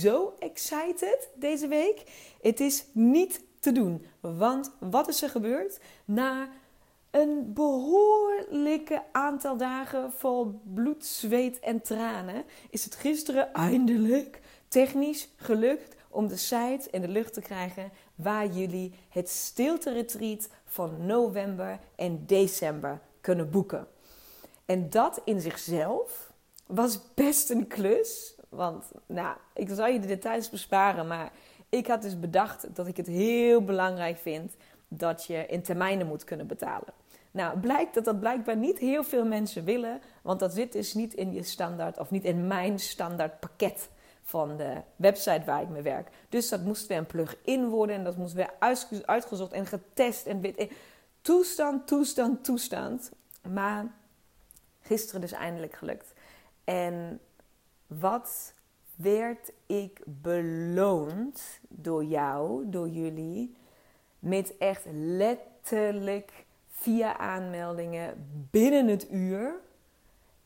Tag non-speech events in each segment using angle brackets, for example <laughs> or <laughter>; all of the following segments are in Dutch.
zo excited deze week. Het is niet te doen, want wat is er gebeurd? Na een behoorlijke aantal dagen vol bloed, zweet en tranen is het gisteren eindelijk technisch gelukt om de site in de lucht te krijgen waar jullie het stilte retreat van november en december kunnen boeken. En dat in zichzelf was best een klus. Want nou, ik zal je de details besparen, maar ik had dus bedacht dat ik het heel belangrijk vind dat je in termijnen moet kunnen betalen. Nou, blijkt dat dat blijkbaar niet heel veel mensen willen, want dat zit dus niet in je standaard of niet in mijn standaard pakket van de website waar ik mee werk. Dus dat moest weer een plug-in worden en dat moest weer uitgezocht en getest en weet toestand, toestand, toestand. Maar gisteren dus eindelijk gelukt. En wat werd ik beloond door jou, door jullie, met echt letterlijk vier aanmeldingen binnen het uur.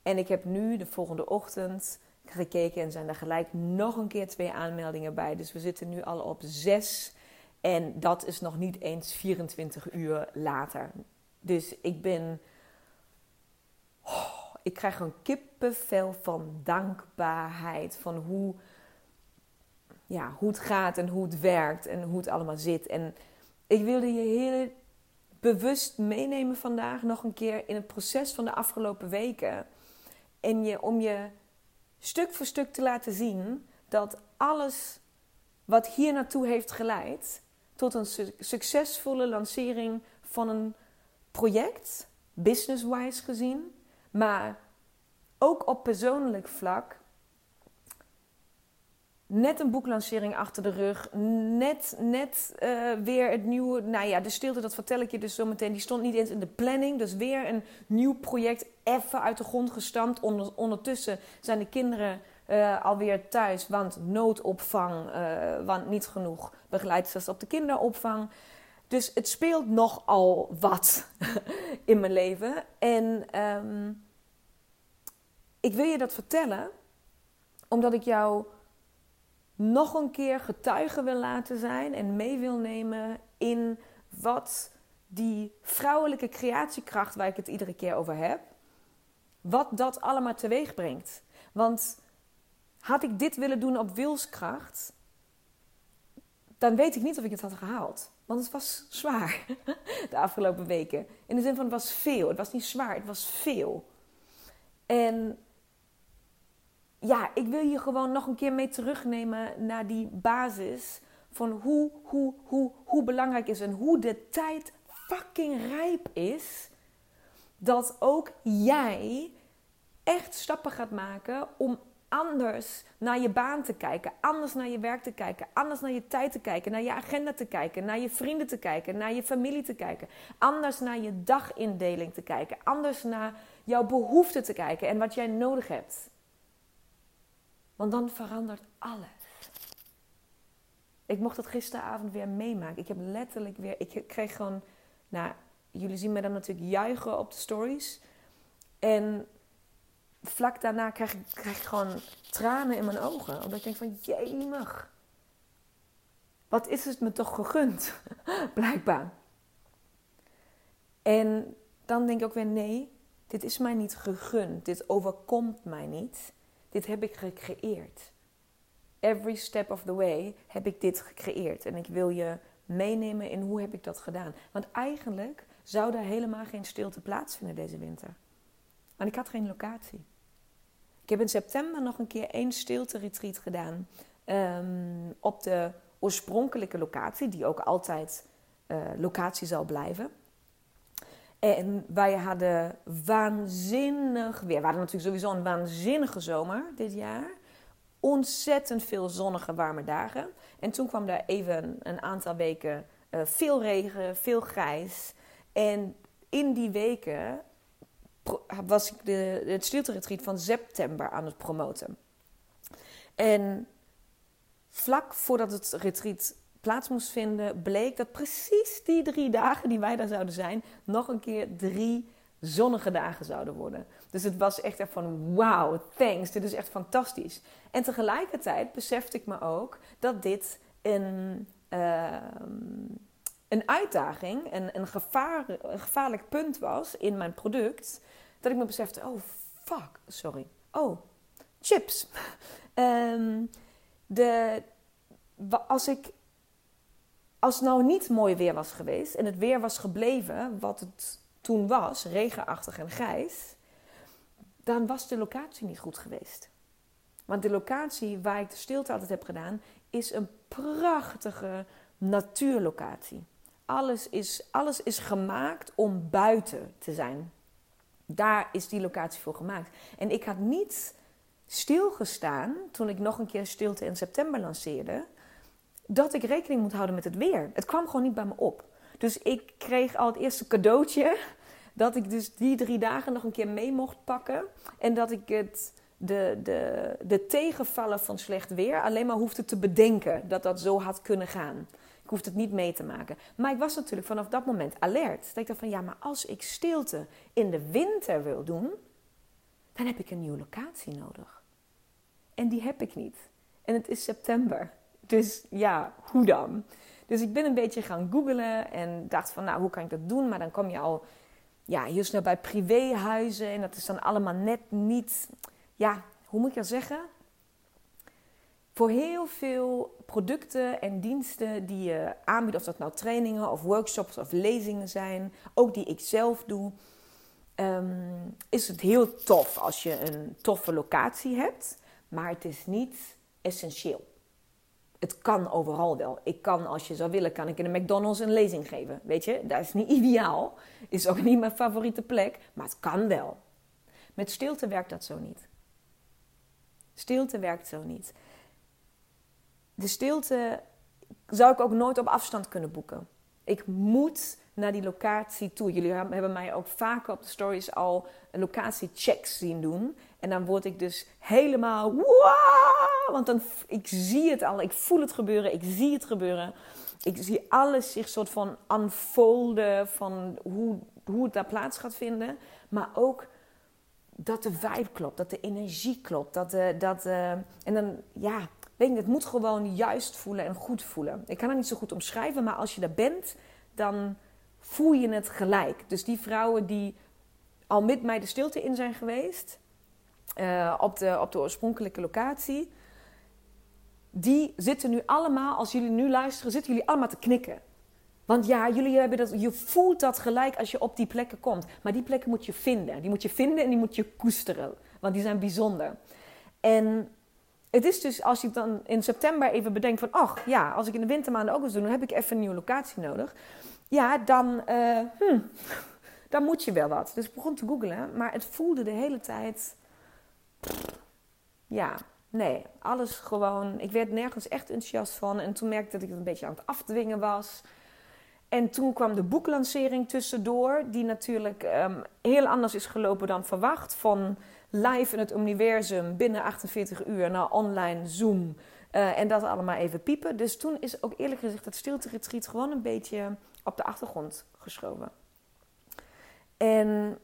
En ik heb nu de volgende ochtend gekeken en zijn er gelijk nog een keer twee aanmeldingen bij. Dus we zitten nu al op zes. En dat is nog niet eens 24 uur later. Dus ik ben. Oh, ik krijg een kippenvel van dankbaarheid. Van hoe, ja, hoe het gaat en hoe het werkt en hoe het allemaal zit. En ik wilde je heel bewust meenemen vandaag nog een keer in het proces van de afgelopen weken. En je, om je stuk voor stuk te laten zien dat alles wat hier naartoe heeft geleid tot een succesvolle lancering van een project, business-wise gezien, maar ook op persoonlijk vlak. Net een boeklancering achter de rug. Net, net uh, weer het nieuwe. Nou ja, de stilte, dat vertel ik je dus zo meteen. Die stond niet eens in de planning. Dus weer een nieuw project even uit de grond gestampt. ondertussen zijn de kinderen uh, alweer thuis, want noodopvang, uh, want niet genoeg begeleidsters op de kinderopvang. Dus het speelt nogal wat <laughs> in mijn leven. En um, ik wil je dat vertellen, omdat ik jou nog een keer getuige wil laten zijn en mee wil nemen in wat die vrouwelijke creatiekracht, waar ik het iedere keer over heb, wat dat allemaal teweeg brengt. Want had ik dit willen doen op wilskracht, dan weet ik niet of ik het had gehaald. Want het was zwaar <laughs> de afgelopen weken. In de zin van het was veel. Het was niet zwaar, het was veel. En ja, ik wil je gewoon nog een keer mee terugnemen naar die basis van hoe, hoe, hoe, hoe belangrijk is en hoe de tijd fucking rijp is. Dat ook jij echt stappen gaat maken om anders naar je baan te kijken, anders naar je werk te kijken, anders naar je tijd te kijken, naar je agenda te kijken, naar je vrienden te kijken, naar je familie te kijken, anders naar je dagindeling te kijken, anders naar jouw behoeften te kijken en wat jij nodig hebt. Want dan verandert alles. Ik mocht dat gisteravond weer meemaken. Ik heb letterlijk weer, ik kreeg gewoon, nou, jullie zien me dan natuurlijk juichen op de stories. En vlak daarna krijg ik, ik gewoon tranen in mijn ogen. Omdat ik denk van, jemig. Wat is het me toch gegund? <laughs> Blijkbaar. En dan denk ik ook weer, nee, dit is mij niet gegund. Dit overkomt mij niet. Dit heb ik gecreëerd. every step of the way heb ik dit gecreëerd. En ik wil je meenemen in hoe heb ik dat gedaan. Want eigenlijk zou daar helemaal geen stilte plaatsvinden deze winter. Want ik had geen locatie. Ik heb in september nog een keer één stilte-retreat gedaan. Um, op de oorspronkelijke locatie, die ook altijd uh, locatie zal blijven. En wij hadden waanzinnig. We hadden natuurlijk sowieso een waanzinnige zomer dit jaar. Ontzettend veel zonnige, warme dagen. En toen kwam daar even een aantal weken uh, veel regen, veel grijs. En in die weken was ik de, het stilte van september aan het promoten. En vlak voordat het retreat plaats moest vinden, bleek dat precies die drie dagen die wij daar zouden zijn, nog een keer drie zonnige dagen zouden worden. Dus het was echt echt van wow, thanks, dit is echt fantastisch. En tegelijkertijd besefte ik me ook dat dit een, uh, een uitdaging, een, een, gevaar, een gevaarlijk punt was in mijn product. Dat ik me besefte, oh fuck, sorry. Oh, chips. um, <laughs> de, als ik als het nou niet mooi weer was geweest en het weer was gebleven wat het toen was, regenachtig en grijs, dan was de locatie niet goed geweest. Want de locatie waar ik de stilte altijd heb gedaan, is een prachtige natuurlocatie. Alles is, alles is gemaakt om buiten te zijn. Daar is die locatie voor gemaakt. En ik had niet stilgestaan toen ik nog een keer stilte in september lanceerde dat ik rekening moet houden met het weer. Het kwam gewoon niet bij me op. Dus ik kreeg al het eerste cadeautje <laughs> dat ik dus die drie dagen nog een keer mee mocht pakken. En dat ik het, de, de, de tegenvallen van slecht weer alleen maar hoefde te bedenken dat dat zo had kunnen gaan. Ik hoefde het niet mee te maken. Maar ik was natuurlijk vanaf dat moment alert. Dat ik dacht van ja, maar als ik stilte in de winter wil doen, dan heb ik een nieuwe locatie nodig. En die heb ik niet. En het is september. Dus ja, hoe dan? Dus ik ben een beetje gaan googlen en dacht van, nou, hoe kan ik dat doen? Maar dan kom je al, ja, heel snel bij privéhuizen en dat is dan allemaal net niet, ja, hoe moet ik dat zeggen? Voor heel veel producten en diensten die je aanbiedt, of dat nou trainingen of workshops of lezingen zijn, ook die ik zelf doe, ehm, is het heel tof als je een toffe locatie hebt, maar het is niet essentieel het kan overal wel. Ik kan, als je zou willen, kan ik in een McDonald's een lezing geven. Weet je, dat is niet <laughs> ideaal. Is ook niet mijn favoriete plek, maar het kan wel. Met stilte werkt dat zo niet. Stilte werkt zo niet. De stilte zou ik ook nooit op afstand kunnen boeken. Ik moet naar die locatie toe. Jullie hebben mij ook vaker op de stories al locatiechecks zien doen. En dan word ik dus helemaal wow, want dan ik zie het al, ik voel het gebeuren, ik zie het gebeuren. Ik zie alles zich soort van unfolden van hoe, hoe het daar plaats gaat vinden. Maar ook dat de vibe klopt, dat de energie klopt. Dat, de, dat, uh, en dan, ja, weet het moet gewoon juist voelen en goed voelen. Ik kan het niet zo goed omschrijven, maar als je daar bent, dan voel je het gelijk. Dus die vrouwen die al met mij de stilte in zijn geweest, uh, op, de, op de oorspronkelijke locatie, die zitten nu allemaal, als jullie nu luisteren, zitten jullie allemaal te knikken. Want ja, jullie hebben dat, je voelt dat gelijk als je op die plekken komt. Maar die plekken moet je vinden. Die moet je vinden en die moet je koesteren. Want die zijn bijzonder. En het is dus als je dan in september even bedenkt van... ach ja, als ik in de wintermaanden ook eens doe... dan heb ik even een nieuwe locatie nodig. Ja, dan, uh, hm, <laughs> dan moet je wel wat. Dus ik begon te googlen. Maar het voelde de hele tijd... ja, nee, alles gewoon. Ik werd nergens echt enthousiast van. En toen merkte ik dat ik het een beetje aan het afdwingen was. En toen kwam de boeklancering tussendoor, die natuurlijk um, heel anders is gelopen dan verwacht. Van live in het universum binnen 48 uur naar online Zoom. Uh, en dat allemaal even piepen. Dus toen is ook eerlijk gezegd het stilte retreat gewoon een beetje op de achtergrond geschoven. En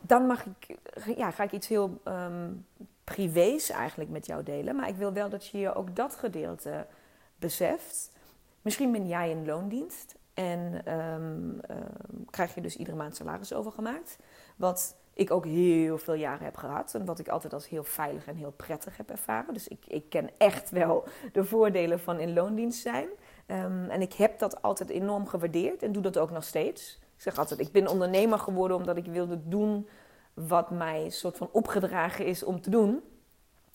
dan mag ik, ja, ga ik iets heel um, privés eigenlijk met jou delen. Maar ik wil wel dat je je ook dat gedeelte beseft. Misschien ben jij in loondienst en um, um, krijg je dus iedere maand salaris overgemaakt. Wat ik ook heel veel jaren heb gehad. En wat ik altijd als heel veilig en heel prettig heb ervaren. Dus ik, ik ken echt wel de voordelen van in loondienst zijn. Ehm, en ik heb dat altijd enorm gewaardeerd en doe dat ook nog steeds. Ik zeg altijd, ik ben ondernemer geworden omdat ik wilde doen wat mij soort van opgedragen is om te doen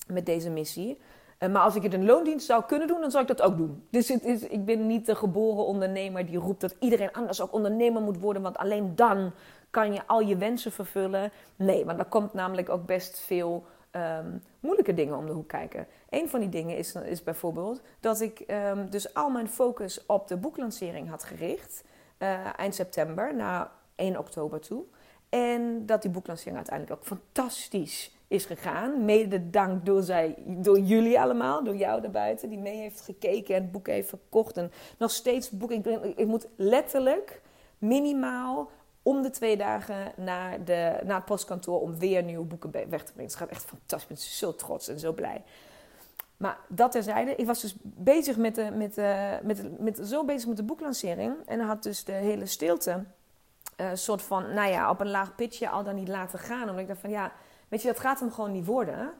met deze missie. Uh, maar als ik het in loondienst zou kunnen doen, dan zou ik dat ook doen. Dus is, ik ben niet de geboren ondernemer die roept dat iedereen anders ook ondernemer moet worden, want alleen dan kan je al je wensen vervullen. Nee, want er komt namelijk ook best veel um, moeilijke dingen om de hoek kijken. Een van die dingen is, is bijvoorbeeld dat ik um, dus al mijn focus op de boeklancering had gericht. Uh, eind september naar 1 oktober toe. En dat die boeklancering uiteindelijk ook fantastisch is gegaan. Mede dank door, zij, door jullie allemaal, door jou daarbuiten, die mee heeft gekeken en het boek heeft verkocht. En nog steeds boek. Ik, ik moet letterlijk minimaal om de twee dagen naar, de, naar het postkantoor om weer nieuwe boeken weg te brengen. Het gaat echt fantastisch. Ik ben zo trots en zo blij. Maar dat terzijde, ik was dus bezig met, de, met, de, met, met, zo bezig met de boeklancering. En had dus de hele stilte uh, soort van, nou ja, op een laag pitje al dan niet laten gaan. Omdat ik dacht van, ja, weet je, dat gaat hem gewoon niet worden.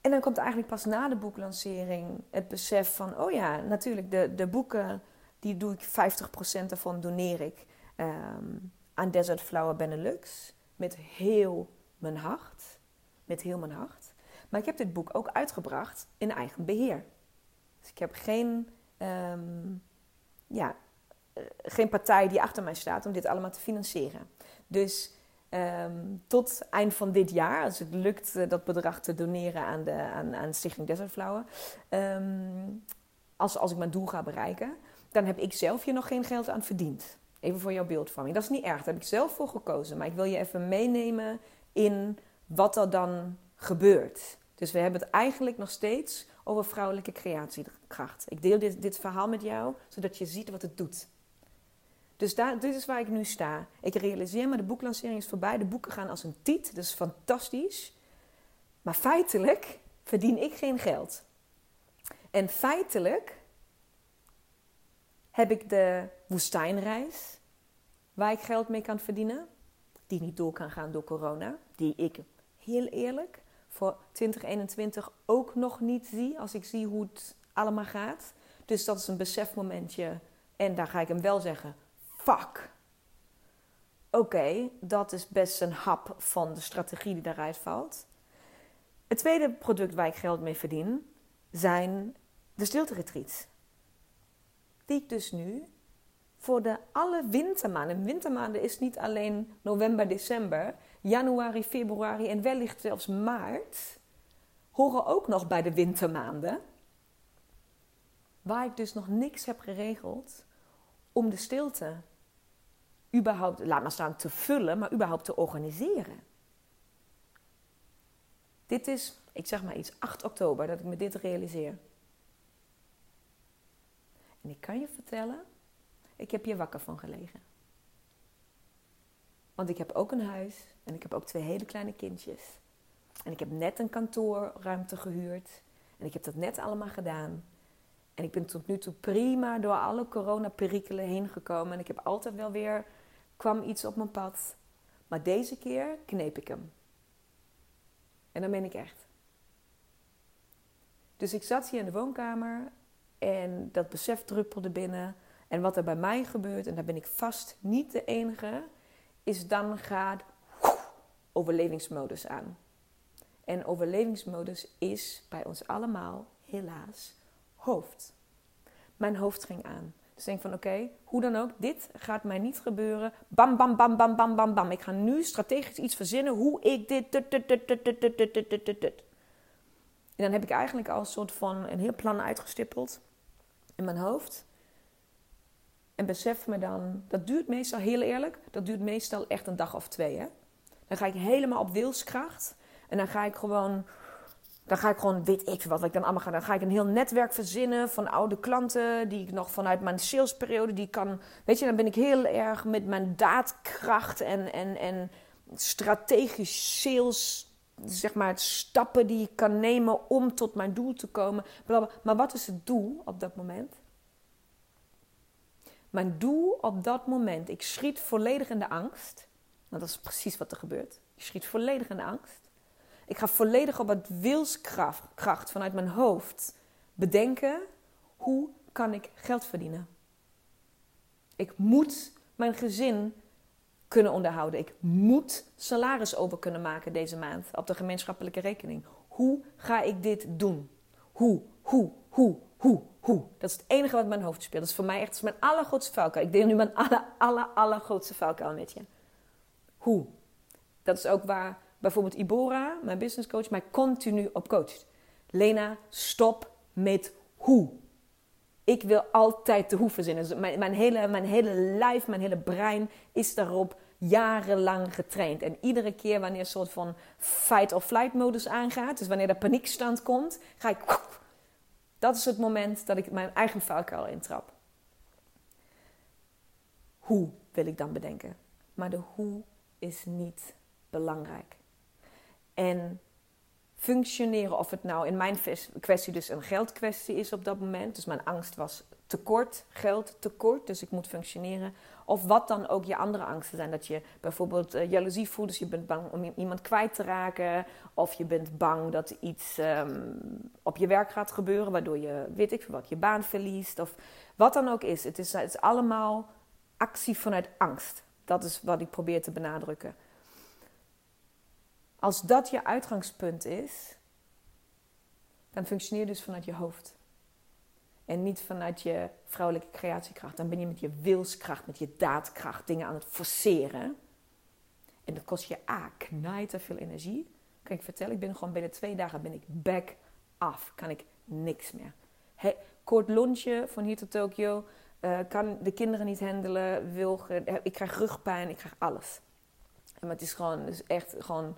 En dan komt eigenlijk pas na de boeklancering het besef van, oh ja, natuurlijk, de, de boeken, die doe ik 50% ervan doneer ik um, aan Desert Flower Benelux. Met heel mijn hart. Met heel mijn hart. Maar ik heb dit boek ook uitgebracht in eigen beheer. Dus ik heb geen, um, ja, eh, geen partij die achter mij staat om dit allemaal te financieren. Dus um, tot eind van dit jaar, als het lukt uh, dat bedrag te doneren aan, de, aan, aan Stichting Desert Flower, als, als ik mijn doel ga bereiken, dan heb ik zelf hier nog geen geld aan verdiend. Even voor jouw beeldvorming. Dat is niet erg, daar heb ik zelf voor gekozen. Maar ik wil je even meenemen in wat er dan gebeurt. Dus we hebben het eigenlijk nog steeds over vrouwelijke creatiekracht. Ik deel dit, dit verhaal met jou, zodat je ziet wat het doet. Dus daar, dit is waar ik nu sta. Ik realiseer me, de boeklancering is voorbij. De boeken gaan als een tiet, is fantastisch. Maar feitelijk verdien ik geen geld. En feitelijk heb ik de woestijnreis, waar ik geld mee kan verdienen, die niet door kan gaan door corona, die ik heel eerlijk voor 2021 ook nog niet zie als ik zie hoe het allemaal gaat. Dus dat is een besefmomentje en daar ga ik hem wel zeggen: fuck. Oké, dat is best een hap van de strategie die daaruit valt. Het tweede product waar ik geld mee verdien zijn de stilte retreats die ik dus nu voor de alle wintermaanden. Wintermaanden is niet alleen november, december, januari, februari en wellicht zelfs maart. Horen ook nog bij de wintermaanden. Waar ik dus nog niks heb geregeld om de stilte überhaupt, laat maar staan, te vullen, maar überhaupt te organiseren. Dit is, ik zeg maar iets, 8 oktober dat ik me dit realiseer. En ik kan je vertellen, ik heb hier wakker van gelegen. Want ik heb ook een huis en ik heb ook twee hele kleine kindjes. En ik heb net een kantoorruimte gehuurd. En ik heb dat net allemaal gedaan. En ik ben tot nu toe prima door alle coronaperikelen heen gekomen. En ik heb altijd wel weer, kwam iets op mijn pad. Maar deze keer kneep ik hem. En dan ben ik echt. Dus ik zat hier in de woonkamer en dat besef druppelde binnen. En wat er bij mij gebeurt, en daar ben ik vast niet de enige, is dan gaat overlevingsmodus aan. En overlevingsmodus is bij ons allemaal, helaas, hoofd. Mijn hoofd ging aan. Dus denk van oké, hoe dan ook, dit gaat mij niet gebeuren. Bam, bam, bam, bam, bam, bam, bam. Ik ga nu strategisch iets verzinnen hoe ik dit. En dan heb ik eigenlijk al een soort van een heel plan uitgestippeld in mijn hoofd. En besef me dan, dat duurt meestal heel eerlijk, dat duurt meestal echt een dag of twee. Hè? Dan ga ik helemaal op wilskracht. En dan ga ik gewoon, dan ga ik gewoon, weet ik wat, wat ik dan allemaal ga. Dan ga ik een heel netwerk verzinnen van oude klanten die ik nog vanuit mijn salesperiode, die kan, weet je, dan ben ik heel erg met mijn daadkracht en, en, en strategisch sales zeg maar, stappen die ik kan nemen om tot mijn doel te komen. Maar wat is het doel op dat moment? Mijn doel op dat moment, ik schiet volledig in de angst. Want dat is precies wat er gebeurt. Je schiet volledig in de angst. Ik ga volledig op het wilskracht vanuit mijn hoofd bedenken: hoe kan ik geld verdienen? Ik moet mijn gezin kunnen onderhouden. Ik moet salaris over kunnen maken deze maand op de gemeenschappelijke rekening. Hoe ga ik dit doen? Hoe, hoe, hoe, hoe, hoe? Dat is het enige wat mijn hoofd speelt. Dat is voor mij echt mijn allergrootste valkuil. Ik deel nu mijn aller, aller, allergrootste valkuil met je. Hoe? Dat is ook waar bijvoorbeeld Ibora, mijn business coach, mij continu op coacht. Lena, stop met hoe. Ik wil altijd de hoe verzinnen. Dus mijn, mijn, hele, mijn hele lijf, mijn hele brein is daarop jarenlang getraind. En iedere keer wanneer een soort van fight-or-flight modus aangaat, dus wanneer de paniekstand komt, ga ik. Dat is het moment dat ik mijn eigen valkuil intrap. Hoe wil ik dan bedenken? Maar de hoe is niet belangrijk. En functioneren, of het nou in mijn kwestie dus een geldkwestie is op dat moment. Dus mijn angst was tekort, geld tekort, dus ik moet functioneren. Of wat dan ook je andere angsten zijn. Dat je bijvoorbeeld uh, jaloezie voelt, dus je bent bang om iemand kwijt te raken. Of je bent bang dat iets um, op je werk gaat gebeuren, waardoor je, weet ik wat, je baan verliest. Of wat dan ook is. Het is, het is allemaal actie vanuit angst. Dat is wat ik probeer te benadrukken. Als dat je uitgangspunt is, dan functioneer je dus vanuit je hoofd. En niet vanuit je vrouwelijke creatiekracht. Dan ben je met je wilskracht, met je daadkracht dingen aan het forceren. En dat kost je A, knijter veel energie. Kan ik vertellen, ik ben gewoon binnen twee dagen ben ik back af. Kan ik niks meer. kort lunchje van hier tot Tokio. Uh, kan de kinderen niet handelen. Wil, ik krijg rugpijn, ik krijg alles. En het is gewoon, echt gewoon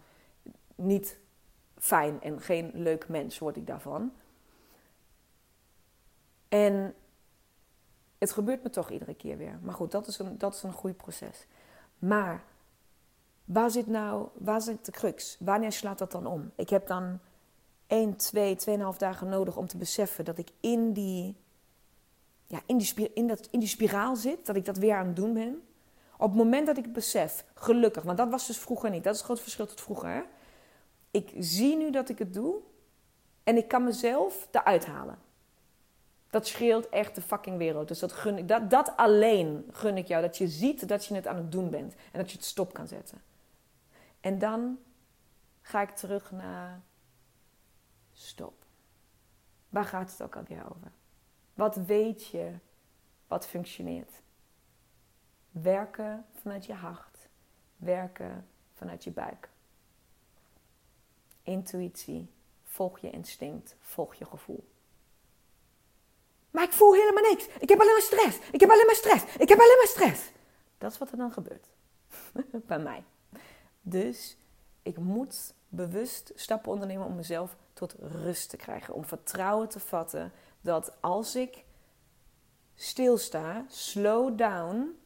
niet fijn en geen leuk mens word ik daarvan. En het gebeurt me toch iedere keer weer. Maar goed, dat is een, dat is een groeiproces. Maar waar zit nou, waar zit de crux? Wanneer slaat dat dan om? Ik heb dan 1, 2, 2,5 dagen nodig om te beseffen dat ik in die, ja, in, die, in, dat, in die spiraal zit. Dat ik dat weer aan het doen ben. Op het moment dat ik besef, gelukkig, want dat was dus vroeger niet. Dat is het groot verschil tot vroeger. Ik zie nu dat ik het doe en ik kan mezelf eruit halen. Dat scheelt echt de fucking wereld. Dus dat, gun dat alleen gun ik jou. Dat je ziet dat je het aan het doen bent. En dat je het stop kan zetten. En dan ga ik terug naar stop. Waar gaat het ook alweer over? Wat weet je wat functioneert? Werken vanuit je hart. Werken vanuit je buik. Intuïtie. Volg je instinct. Volg je gevoel. Maar ik voel helemaal niks. Ik heb alleen maar stress. Ik heb alleen maar stress. Ik heb alleen maar stress. Dat is wat er dan gebeurt. <laughs> Bij mij. Dus ik moet bewust stappen ondernemen om mezelf tot rust te krijgen. Om vertrouwen te vatten dat als ik stilsta, slow down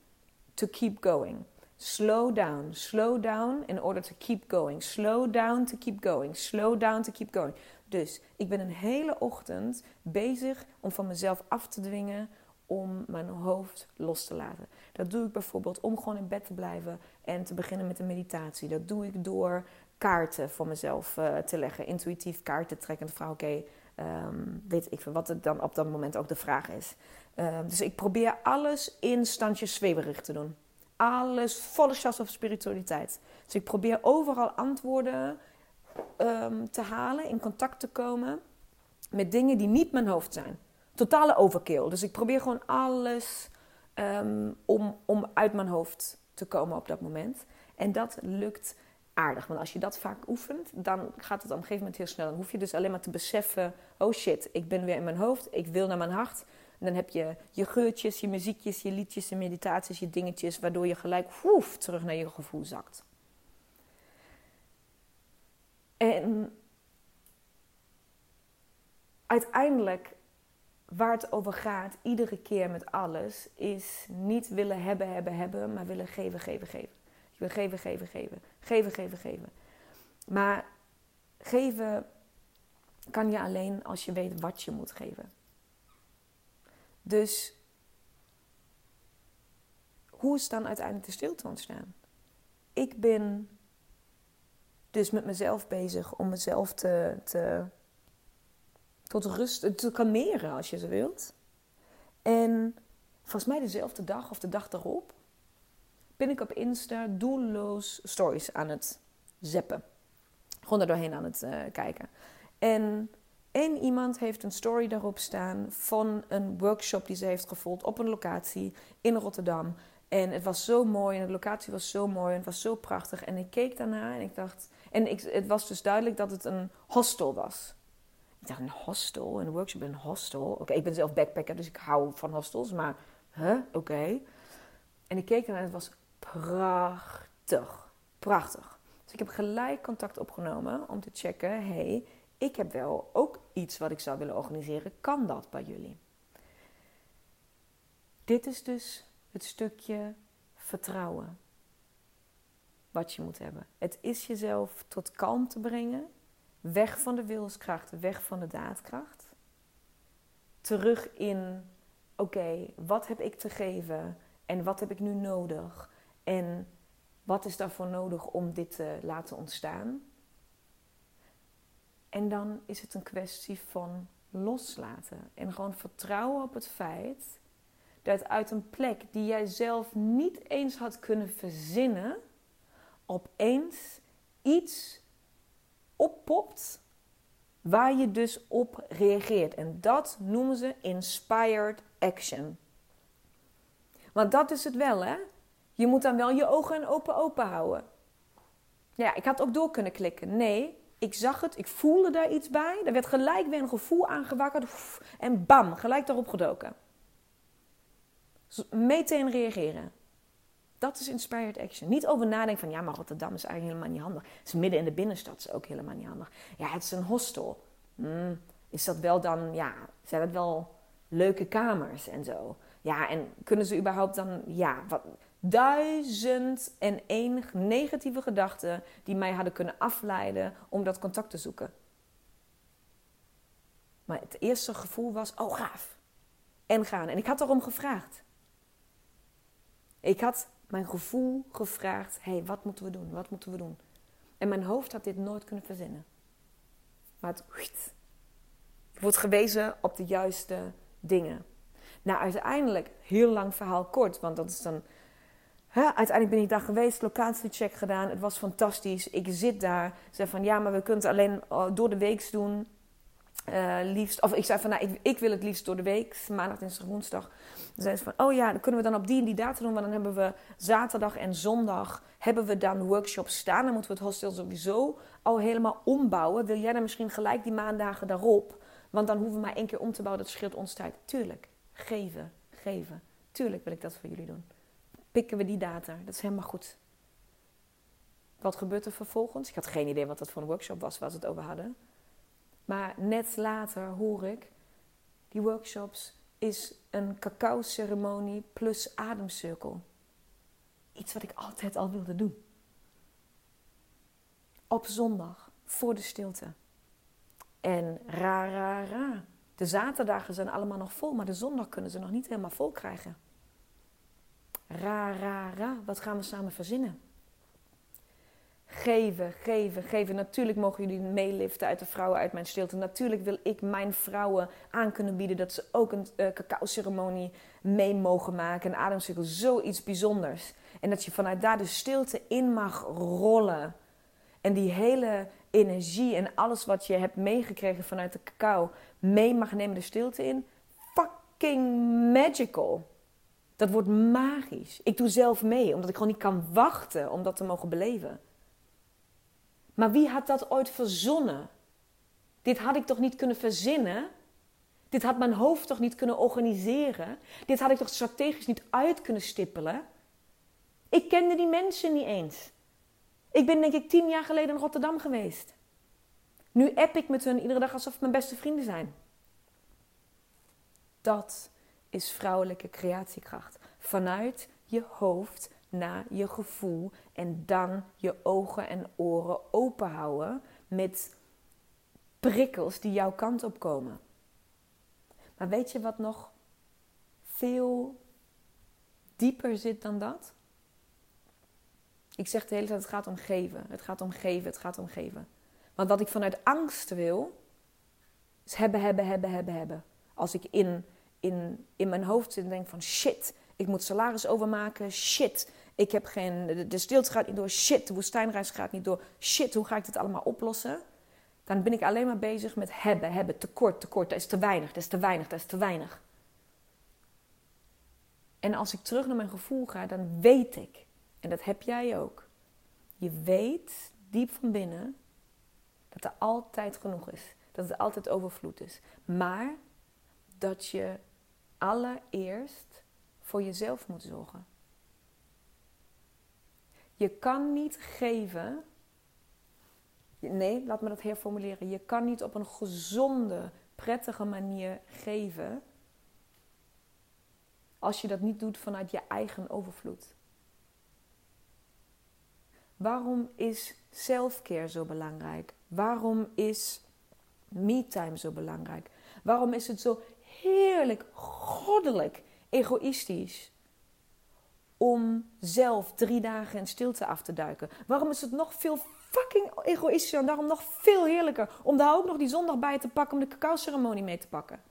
to keep going. Slow down, slow down in order to keep going. Slow down to keep going. Slow down to keep going. Dus ik ben een hele ochtend bezig om van mezelf af te dwingen om mijn hoofd los te laten. Dat doe ik bijvoorbeeld om gewoon in bed te blijven en te beginnen met een meditatie. Dat doe ik door kaarten voor mezelf uh, te leggen. Intuïtief kaarten trekken. En vraag, oké, ehm, weet ik wat het dan op dat moment ook de vraag is. Um, dus ik probeer alles in standjes zweverig te doen. Alles volle chance of spiritualiteit. Dus ik probeer overal antwoorden um, te halen, in contact te komen met dingen die niet mijn hoofd zijn. Totale overkill. Dus ik probeer gewoon alles um, om, om uit mijn hoofd te komen op dat moment. En dat lukt aardig. Want als je dat vaak oefent, dan gaat het op een gegeven moment heel snel. Dan hoef je dus alleen maar te beseffen: oh shit, ik ben weer in mijn hoofd, ik wil naar mijn hart. En dan heb je je geurtjes, je muziekjes, je liedjes, je meditaties, je dingetjes, waardoor je gelijk woef, terug naar je gevoel zakt. En uiteindelijk, waar het over gaat, iedere keer met alles, is niet willen hebben, hebben, hebben, maar willen geven, geven, geven. Je wil geven, geven, geven. Geven, geven, geven. Maar geven kan je alleen als je weet wat je moet geven. Dus hoe is dan uiteindelijk de stilte ontstaan? ik ben dus met mezelf bezig om mezelf te, te tot rust te kalmeren als je ze wilt. En volgens mij dezelfde dag of de dag daarop ben ik op Insta doelloos stories aan het zeppen. Gewoon er doorheen aan het uh, kijken. En één iemand heeft een story daarop staan van een workshop die ze heeft gevolgd op een locatie in Rotterdam. En het was zo mooi en de locatie was zo mooi en het was zo prachtig. En ik keek daarna en ik dacht... En ik, het was dus duidelijk dat het een hostel was. Ik dacht, een hostel? Een workshop in een hostel? Oké, ik ben zelf backpacker, dus ik hou van hostels. Maar, huh? Oké. En ik keek ernaar en het was prachtig. Prachtig. Dus ik heb gelijk contact opgenomen om te checken... hey, ik heb wel ook iets wat ik zou willen organiseren. Kan dat bij jullie? Dit is dus het stukje vertrouwen wat je moet hebben. Het is jezelf tot kalmte brengen, weg van de wilskracht, weg van de daadkracht. Terug in, oké, wat heb ik te geven en wat heb ik nu nodig en wat is daarvoor nodig om dit te laten ontstaan? En dan is het een kwestie van loslaten en gewoon vertrouwen op het feit dat uit een plek die jij zelf niet eens had kunnen verzinnen, opeens iets oppopt waar je dus op reageert. En dat noemen ze inspired action. Want dat is het wel, hè? Je moet dan wel je ogen open open houden. Ja, ik had ook door kunnen klikken. Nee, ik zag het, ik voelde daar iets bij. Er werd gelijk weer een gevoel aangewakkerd. En bam, gelijk daarop gedoken. Meteen reageren. Dat is inspired action. Niet over nadenken van ja, maar Rotterdam is eigenlijk helemaal niet handig. Het is midden in de binnenstad, is ook helemaal niet handig. Ja, het is een hostel. Hmm, is dat wel dan, ja, zijn dat wel leuke kamers en zo? Ja, en kunnen ze überhaupt dan, ja, wat, duizend en één negatieve gedachten die mij hadden kunnen afleiden om dat contact te zoeken. Maar het eerste gevoel was, oh gaaf. En gaan. En ik had erom gevraagd. Ik had mijn gevoel gevraagd: hé, hey, wat moeten we doen? Wat moeten we doen? En mijn hoofd had dit nooit kunnen verzinnen. Maar het wordt gewezen op de juiste dingen. Nou, uiteindelijk, heel lang verhaal kort, want dat is dan. Uiteindelijk ben ik daar geweest, locatiecheck gedaan. Het was fantastisch. Ik zit daar. Ze zei van ja, maar we kunnen het alleen eh, door de week doen. Uh, liefst, of ik zei van nou, ik, ik, wil het liefst door de week, maandag, dinsdag, woensdag. Dan ze van, oh ja, dan kunnen we dan op die en die data doen. Want dan hebben we zaterdag en zondag hebben we dan workshops staan. Dan moeten we het hostel sowieso al helemaal ombouwen. Wil jij dan misschien gelijk die maandagen daarop? Want dan hoeven we maar één keer om te bouwen. Dat scheelt ons tijd. Tuurlijk, geven, geven. Tuurlijk wil ik dat voor jullie doen. Pikken we die data. Dat is helemaal goed. Wat gebeurt er vervolgens? Ik had geen idee wat dat voor een workshop was waar ze het over hadden. Maar net later hoor ik, die workshops is een cacao-ceremonie plus ademcirkel. Iets wat ik altijd al wilde doen. Op zondag, voor de stilte. En ra, ra, ra. De zaterdagen zijn allemaal nog vol, maar de zondag kunnen ze nog niet helemaal vol krijgen. Ra, ra, ra. Wat gaan we samen verzinnen? Geven, geven, geven. Natuurlijk mogen jullie meeliften uit de vrouwen uit mijn stilte. Natuurlijk wil ik mijn vrouwen aan kunnen bieden dat ze ook een uh, cacao-ceremonie mee mogen maken. Een ademcirkel, zoiets bijzonders. En dat je vanuit daar de stilte in mag rollen. En die hele energie en alles wat je hebt meegekregen vanuit de cacao mee mag nemen de stilte in. Fucking magical. Dat wordt magisch. Ik doe zelf mee, omdat ik gewoon niet kan wachten om dat te mogen beleven. Maar wie had dat ooit verzonnen? Dit had ik toch niet kunnen verzinnen? Dit had mijn hoofd toch niet kunnen organiseren? Dit had ik toch strategisch niet uit kunnen stippelen? Ik kende die mensen niet eens. Ik ben denk ik tien jaar geleden in Rotterdam geweest. Nu app ik met hun iedere dag alsof het mijn beste vrienden zijn. Dat is vrouwelijke creatiekracht. Vanuit je hoofd naar je gevoel en dan je ogen en oren open houden met prikkels die jouw kant op komen. Maar weet je wat nog veel dieper zit dan dat? Ik zeg de hele tijd, het gaat om geven. Het gaat om geven, het gaat om geven. Want wat ik vanuit angst wil, is hebben, hebben, hebben, hebben, hebben. Als ik in, in, in mijn hoofd zit en denk van shit, ik moet salaris overmaken. Shit, ik heb geen, de, de stilte gaat niet door. Shit, de woestijnreis gaat niet door. Shit, hoe ga ik dit allemaal oplossen? Dan ben ik alleen maar bezig met hebben, hebben, tekort, tekort. Dat is te weinig, dat is te weinig, dat is te weinig. En als ik terug naar mijn gevoel ga, dan weet ik, en dat heb jij ook. Je weet diep van binnen dat er altijd genoeg is. Dat het altijd overvloed is. Maar dat je allereerst voor jezelf moet zorgen. Je kan niet geven. Nee, laat me dat herformuleren. Je kan niet op een gezonde, prettige manier geven. Als je dat niet doet vanuit je eigen overvloed. Waarom is selfcare zo belangrijk? Waarom is me-time zo belangrijk? Waarom is het zo goddelijk egoïstisch om zelf drie dagen in stilte af te duiken? Waarom is het nog veel fucking egoïstischer en daarom nog veel heerlijker om daar ook nog die zondag bij te pakken om de cacao-ceremonie mee te pakken?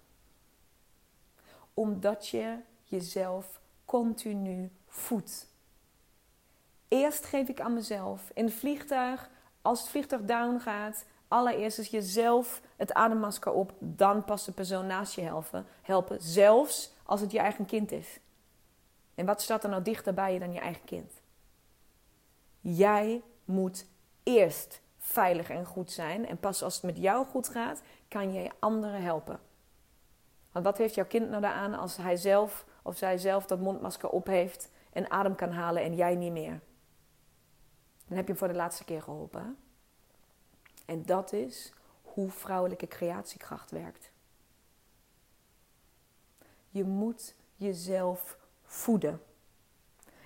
Omdat je jezelf continu voedt. Eerst geef ik aan mezelf in het vliegtuig, als het vliegtuig down gaat, allereerst is jezelf het ademmasker op, dan pas de persoon naast je helpen. helpen. Zelfs als het je eigen kind is. En wat staat er nou dichter bij je dan je eigen kind? Jij moet eerst veilig en goed zijn. En pas als het met jou goed gaat, kan je anderen helpen. Want wat heeft jouw kind nou aan als hij zelf of zij zelf dat mondmasker op heeft en adem kan halen en jij niet meer? Dan heb je hem voor de laatste keer geholpen. En dat is hoe vrouwelijke creatiekracht werkt. Je moet jezelf voeden.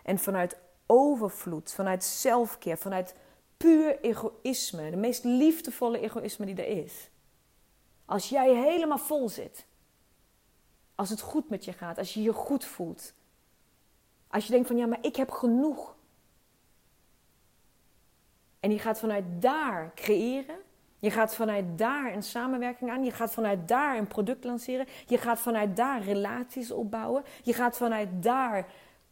En vanuit overvloed, vanuit zelfkeer, vanuit puur egoïsme, de meest liefdevolle egoïsme die er is. Als jij helemaal vol zit, als het goed met je gaat, als je je goed voelt, als je denkt van ja, maar ik heb genoeg. En je gaat vanuit daar creëren, je gaat vanuit daar een samenwerking aan. Je gaat vanuit daar een product lanceren. Je gaat vanuit daar relaties opbouwen. Je gaat vanuit daar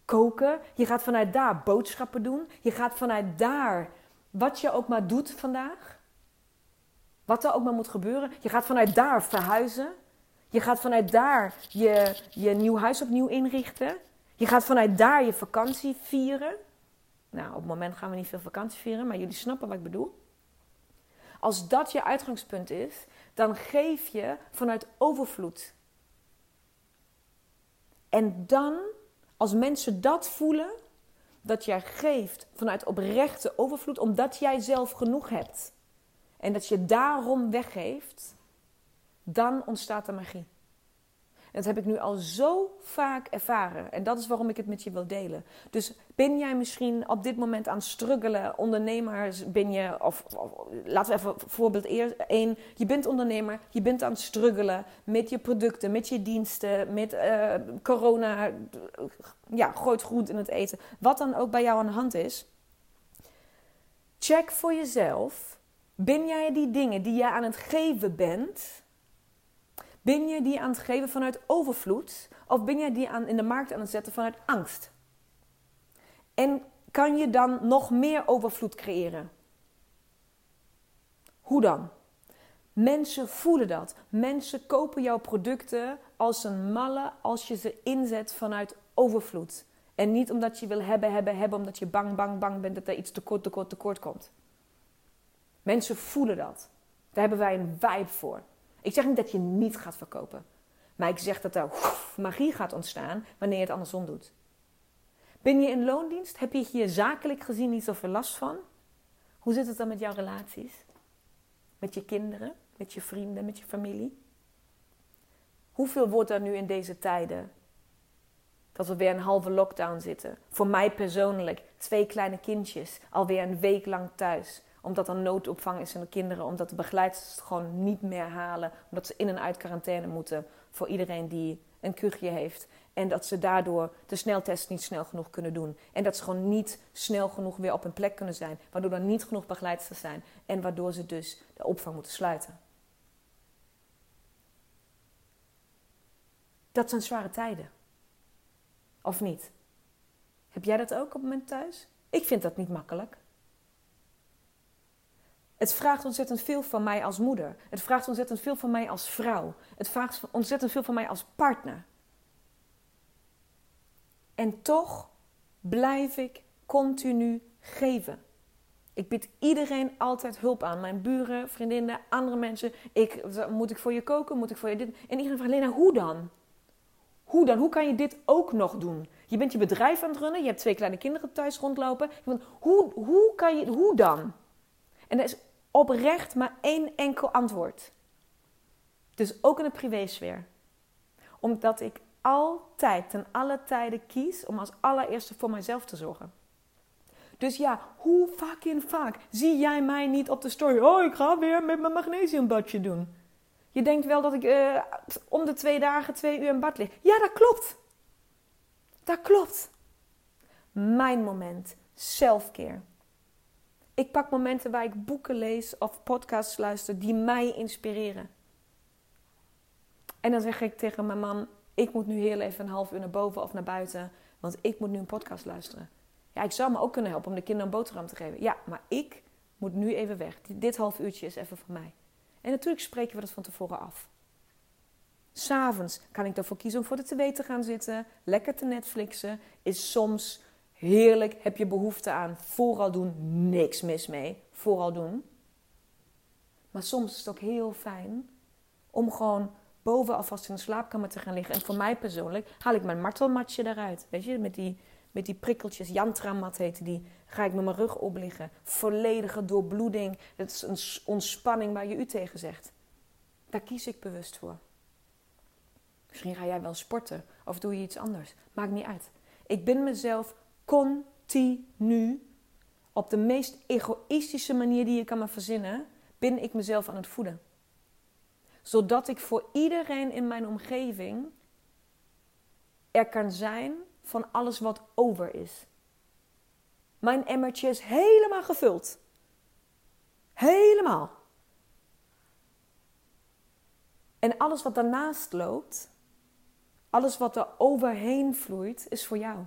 koken. Je gaat vanuit daar boodschappen doen. Je gaat vanuit daar wat je ook maar doet vandaag. Wat er ook maar moet gebeuren. Je gaat vanuit daar verhuizen. Je gaat vanuit daar je, je nieuw huis opnieuw inrichten. Je gaat vanuit daar je vakantie vieren. Nou, op het moment gaan we niet veel vakantie vieren, maar jullie snappen wat ik bedoel. Als dat je uitgangspunt is, dan geef je vanuit overvloed. En dan, als mensen dat voelen, dat jij geeft vanuit oprechte overvloed, omdat jij zelf genoeg hebt. En dat je daarom weggeeft, dan ontstaat er magie dat heb ik nu al zo vaak ervaren. En dat is waarom ik het met je wil delen. Dus ben jij misschien op dit moment aan het struggelen? Ondernemers ben je, of, laten we even voorbeeld één. Je bent ondernemer, je bent aan het struggelen met je producten, met je diensten, met uh, corona. Ja, gooit groente in het eten. Wat dan ook bij jou aan de hand is. Check voor jezelf. Ben jij die dingen die je aan het geven bent ben je die aan het geven vanuit overvloed of ben je die aan, in de markt aan het zetten vanuit angst? En kan je dan nog meer overvloed creëren? Hoe dan? Mensen voelen dat. Mensen kopen jouw producten als een malle als je ze inzet vanuit overvloed. En niet omdat je wil hebben, hebben, hebben, omdat je bang, bang, bang bent dat er iets tekort, tekort, tekort komt. Mensen voelen dat. Daar hebben wij een vibe voor. Ik zeg niet dat je niet gaat verkopen. Maar ik zeg dat er <laughs> magie gaat ontstaan wanneer je het andersom doet. Ben je in loondienst? Heb je hier zakelijk gezien niet zoveel last van? Hoe zit het dan met jouw relaties? Met je kinderen? Met je vrienden? Met je familie? Hoeveel wordt er nu in deze tijden dat we weer een halve lockdown zitten? Voor mij persoonlijk, twee kleine kindjes, alweer een week lang thuis omdat er noodopvang is in de kinderen, omdat de begeleiders het gewoon niet meer halen, omdat ze in en uit quarantaine moeten voor iedereen die een kuchje heeft En dat ze daardoor de sneltest niet snel genoeg kunnen doen. En dat ze gewoon niet snel genoeg weer op hun plek kunnen zijn. Waardoor er niet genoeg begeleiders zijn. En waardoor ze dus de opvang moeten sluiten. Dat zijn zware tijden. Of niet? Heb jij dat ook op het moment thuis? Ik vind dat niet makkelijk. Het vraagt ontzettend veel van mij als moeder. Het vraagt ontzettend veel van mij als vrouw. Het vraagt ontzettend veel van mij als partner. En toch blijf ik continu geven. Ik bied iedereen altijd hulp aan. Mijn buren, vriendinnen, andere mensen. Ik, moet ik voor je koken? Moet ik voor je dit? En iedereen vraagt, Lena, hoe dan? Hoe dan? Hoe kan je dit ook nog doen? Je bent je bedrijf aan het runnen. Je hebt twee kleine kinderen thuis rondlopen. Hoe, hoe, kan je, hoe dan? En er is oprecht maar één enkel antwoord. Dus ook in de privésfeer. Omdat ik altijd, ten alle tijden kies om als allereerste voor mijzelf te zorgen. Dus ja, hoe fucking vaak zie jij mij niet op de story? Oh, ik ga weer met mijn magnesiumbadje doen. Je denkt wel dat ik uh, om de twee dagen twee uur in bad lig. Ja, dat klopt. Dat klopt. Mijn moment. Selfcare. Ik pak momenten waar ik boeken lees of podcasts luister die mij inspireren. En dan zeg ik tegen mijn man: Ik moet nu heel even een half uur naar boven of naar buiten, want ik moet nu een podcast luisteren. Ja, ik zou me ook kunnen helpen om de kinderen een boterham te geven. Ja, maar ik moet nu even weg. Dit half uurtje is even voor mij. En natuurlijk spreken we dat van tevoren af. S'avonds kan ik ervoor kiezen om voor de tv te gaan zitten, lekker te Netflixen. Is soms heerlijk, heb je behoefte aan. Vooral doen, niks mis mee. Vooral doen. Maar soms is het ook heel fijn om gewoon boven alvast in de slaapkamer te gaan liggen. En voor mij persoonlijk haal ik mijn martelmatje eruit. Weet je, met die, met die prikkeltjes, jantramat heette die. Ga ik met mijn rug op liggen. Volledige doorbloeding. Het is een ontspanning waar je u tegen zegt. Daar kies ik bewust voor. Misschien ga jij wel sporten of doe je iets anders. Maakt niet uit. Ik ben mezelf continu op de meest egoïstische manier die je kan me verzinnen, ben ik mezelf aan het voeden. Zodat ik voor iedereen in mijn omgeving er kan zijn van alles wat over is. Mijn emmertje is helemaal gevuld. Helemaal. En alles wat daarnaast loopt, alles wat er overheen vloeit, is voor jou.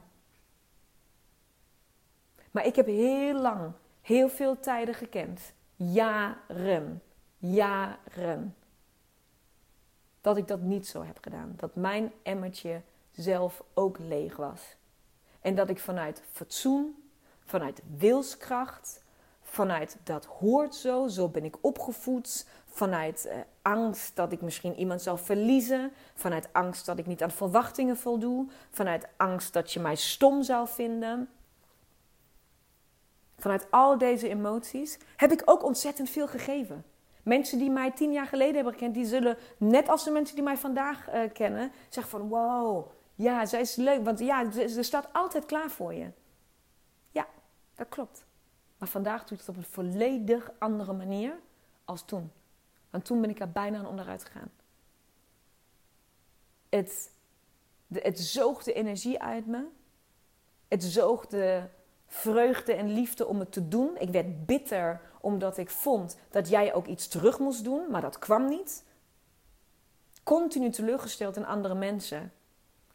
Maar ik heb heel lang, heel veel tijden gekend. Jaren. Jaren. Dat ik dat niet zo heb gedaan. Dat mijn emmertje zelf ook leeg was. En dat ik vanuit fatsoen, vanuit wilskracht, vanuit dat hoort zo, zo ben ik opgevoed, vanuit eh, angst dat ik misschien iemand zal verliezen, vanuit angst dat ik niet aan verwachtingen voldoe, vanuit angst dat je mij stom zou vinden. Vanuit al deze emoties heb ik ook ontzettend veel gegeven. Mensen die mij tien jaar geleden hebben gekend, die zullen, net als de mensen die mij vandaag uh, kennen, zeggen van wow, ja, zij is leuk. Want ja, ze, staat altijd klaar voor je. Ja, dat klopt. Maar vandaag doe ik het op een volledig andere manier als toen. Want toen ben ik er bijna aan onderuit gegaan. Het, de, het zoog de energie uit me. Het zoog de vreugde en liefde om het te doen. Ik werd bitter omdat ik vond dat jij ook iets terug moest doen, maar dat kwam niet. Continu teleurgesteld in andere mensen.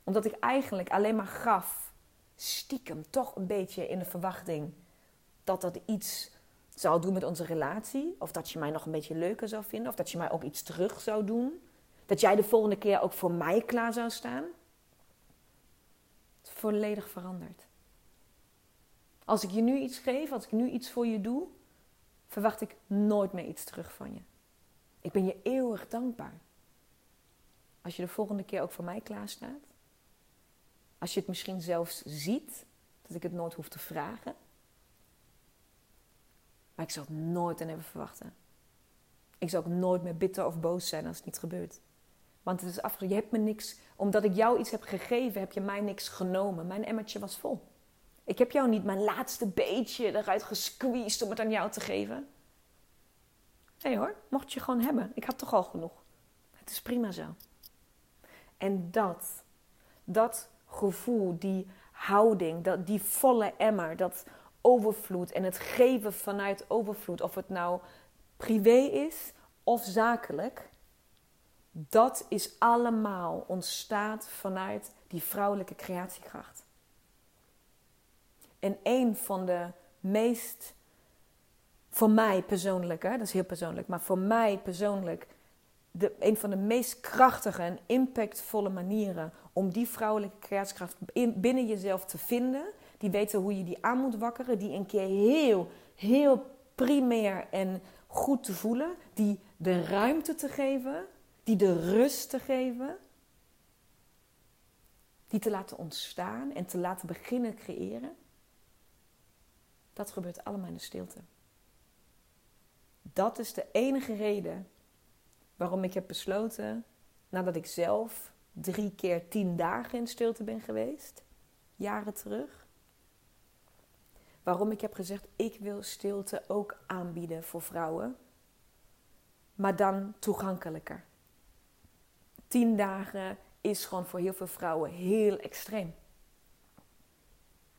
Omdat ik eigenlijk alleen maar gaf, stiekem toch een beetje in de verwachting dat dat iets zou doen met onze relatie. Of dat je mij nog een beetje leuker zou vinden. Of dat je mij ook iets terug zou doen. Dat jij de volgende keer ook voor mij klaar zou staan. Het is volledig veranderd. Als ik je nu iets geef, als ik nu iets voor je doe, verwacht ik nooit meer iets terug van je. Ik ben je eeuwig dankbaar. Als je de volgende keer ook voor mij klaar staat. Als je het misschien zelfs ziet, dat ik het nooit hoef te vragen. Maar ik zal het nooit en even verwachten. Ik zal ook nooit meer bitter of boos zijn als het niet gebeurt. Want het is afgelopen. Je hebt me niks, omdat ik jou iets heb gegeven, heb je mij niks genomen. Mijn emmertje was vol. Ik heb jou niet mijn laatste beetje eruit gesqueezed om het aan jou te geven. Nee hoor, mocht je gewoon hebben. Ik had toch al genoeg. Het is prima zo. En dat, dat gevoel, die houding, dat, die volle emmer, dat overvloed en het geven vanuit overvloed, of het nou privé is of zakelijk, dat is allemaal ontstaat vanuit die vrouwelijke creatiekracht. En een van de meest, voor mij persoonlijk, hè, dat is heel persoonlijk, maar voor mij persoonlijk, de, een van de meest krachtige en impactvolle manieren om die vrouwelijke creatiekracht binnen jezelf te vinden, die weten hoe je die aan moet wakkeren, die een keer heel, heel primair en goed te voelen, die de ruimte te geven, die de rust te geven, die te laten ontstaan en te laten beginnen creëren. Dat gebeurt allemaal in de stilte. Dat is de enige reden waarom ik heb besloten, nadat ik zelf drie keer tien dagen in stilte ben geweest, jaren terug, waarom ik heb gezegd, ik wil stilte ook aanbieden voor vrouwen, maar dan toegankelijker. Tien dagen is gewoon voor heel veel vrouwen heel extreem.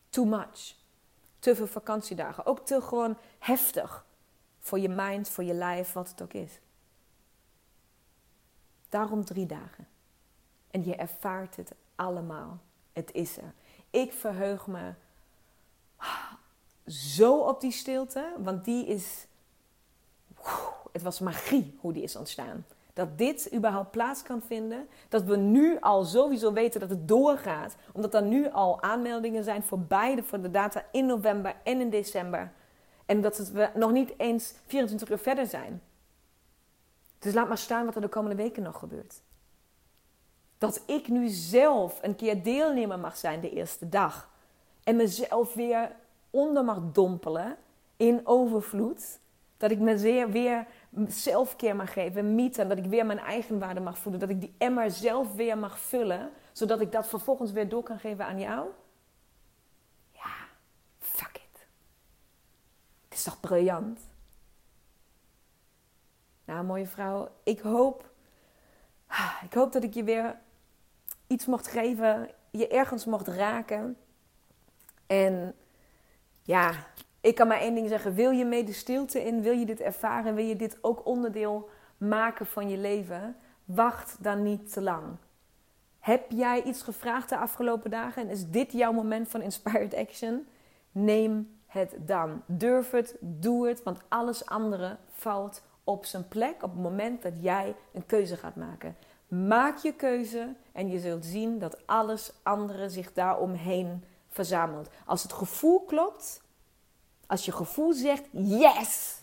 Too much. Te veel vakantiedagen. Ook te gewoon heftig. Voor je mind, voor je lijf, wat het ook is. Daarom drie dagen. En je ervaart het allemaal. Het is er. Ik verheug me zo op die stilte, want die is. Het was magie hoe die is ontstaan. Dat dit überhaupt plaats kan vinden. Dat we nu al sowieso weten dat het doorgaat. Omdat er nu al aanmeldingen zijn voor beide, voor de data in november en in december. En dat we nog niet eens 24 uur verder zijn. Dus laat maar staan wat er de komende weken nog gebeurt. Dat ik nu zelf een keer deelnemer mag zijn de eerste dag. En mezelf weer onder mag dompelen in overvloed. Dat ik me weer, zelfkeer mag geven, mieten. Dat ik weer mijn eigen waarde mag voelen. Dat ik die emmer zelf weer mag vullen. Zodat ik dat vervolgens weer door kan geven aan jou. Ja, fuck it. Het is toch briljant? Nou, mooie vrouw, ik hoop, ik hoop dat ik je weer iets mocht geven, je ergens mocht raken. En ja, ik kan maar één ding zeggen. Wil je mee de stilte in? Wil je dit ervaren? Wil je dit ook onderdeel maken van je leven? Wacht dan niet te lang. Heb jij iets gevraagd de afgelopen dagen en is dit jouw moment van inspired action? Neem het dan. Durf het, doe het, want alles andere valt op zijn plek op het moment dat jij een keuze gaat maken. Maak je keuze en je zult zien dat alles andere zich daaromheen verzamelt. Als het gevoel klopt, als je gevoel zegt: yes,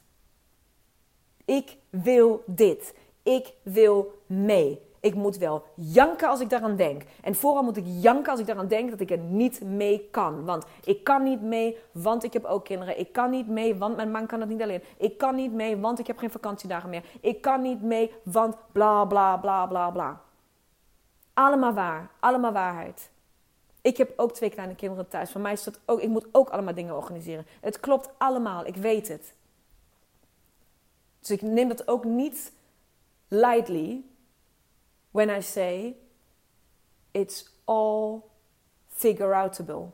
ik wil dit, ik wil mee. Ik moet wel janken als ik daaraan denk. En vooral moet ik janken als ik daaraan denk dat ik er niet mee kan. Want ik kan niet mee, want ik heb ook kinderen. Ik kan niet mee, want mijn man kan het niet alleen. Ik kan niet mee, want ik heb geen vakantiedagen meer. Ik kan niet mee, want bla bla bla bla bla. Allemaal waar, allemaal waarheid. Ik heb ook twee kleine kinderen thuis. Voor mij is dat ook, ik moet ook allemaal dingen organiseren. Het klopt allemaal, ik weet het. Dus ik neem dat ook niet lightly when I say it's all figure outable.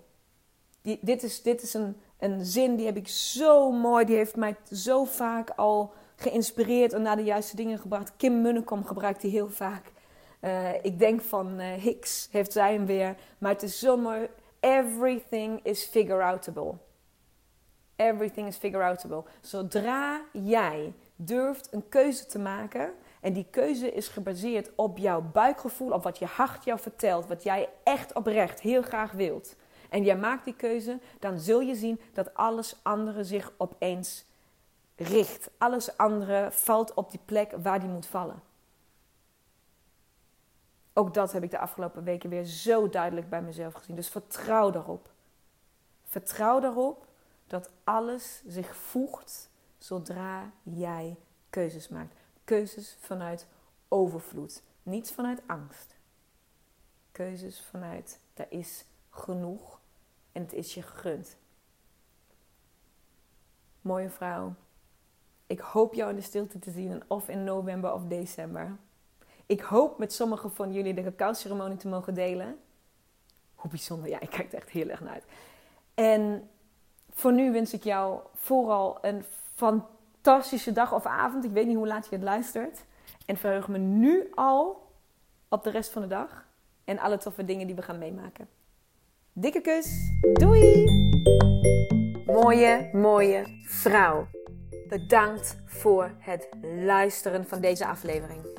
dit is, dit is een, een zin die heb ik zo mooi, die heeft mij zo vaak al geïnspireerd en naar de juiste dingen gebracht. Kim Munnekom gebruikt die heel vaak. Uh, ik denk van uh, Hicks heeft zij hem weer. Maar het is zo mooi. Everything is figure outable. Everything is figure outable. Zodra jij durft een keuze te maken en die keuze is gebaseerd op jouw buikgevoel, op wat je hart jou vertelt, wat jij echt oprecht heel graag wilt. En jij maakt die keuze, dan zul je zien dat alles andere zich opeens richt. Alles andere valt op die plek waar die moet vallen. Ook dat heb ik de afgelopen weken weer zo duidelijk bij mezelf gezien. Dus vertrouw daarop. Vertrouw daarop dat alles zich voegt zodra jij keuzes maakt keuzes vanuit overvloed, niet vanuit angst. Keuzes vanuit er is genoeg en het is je gegund. Mooie vrouw, ik hoop jou in de stilte te zien, of in november of december. Ik hoop met sommigen van jullie de cacao-ceremonie te mogen delen. Hoe bijzonder. Ja, ik kijk er echt heel erg naar uit. En voor nu wens ik jou vooral een fantastische dag of avond. Ik weet niet hoe laat je het luistert. En verheug me nu al op de rest van de dag. En alle toffe dingen die we gaan meemaken. Dikke kus. Doei! Mooie, mooie vrouw. Bedankt voor het luisteren van deze aflevering.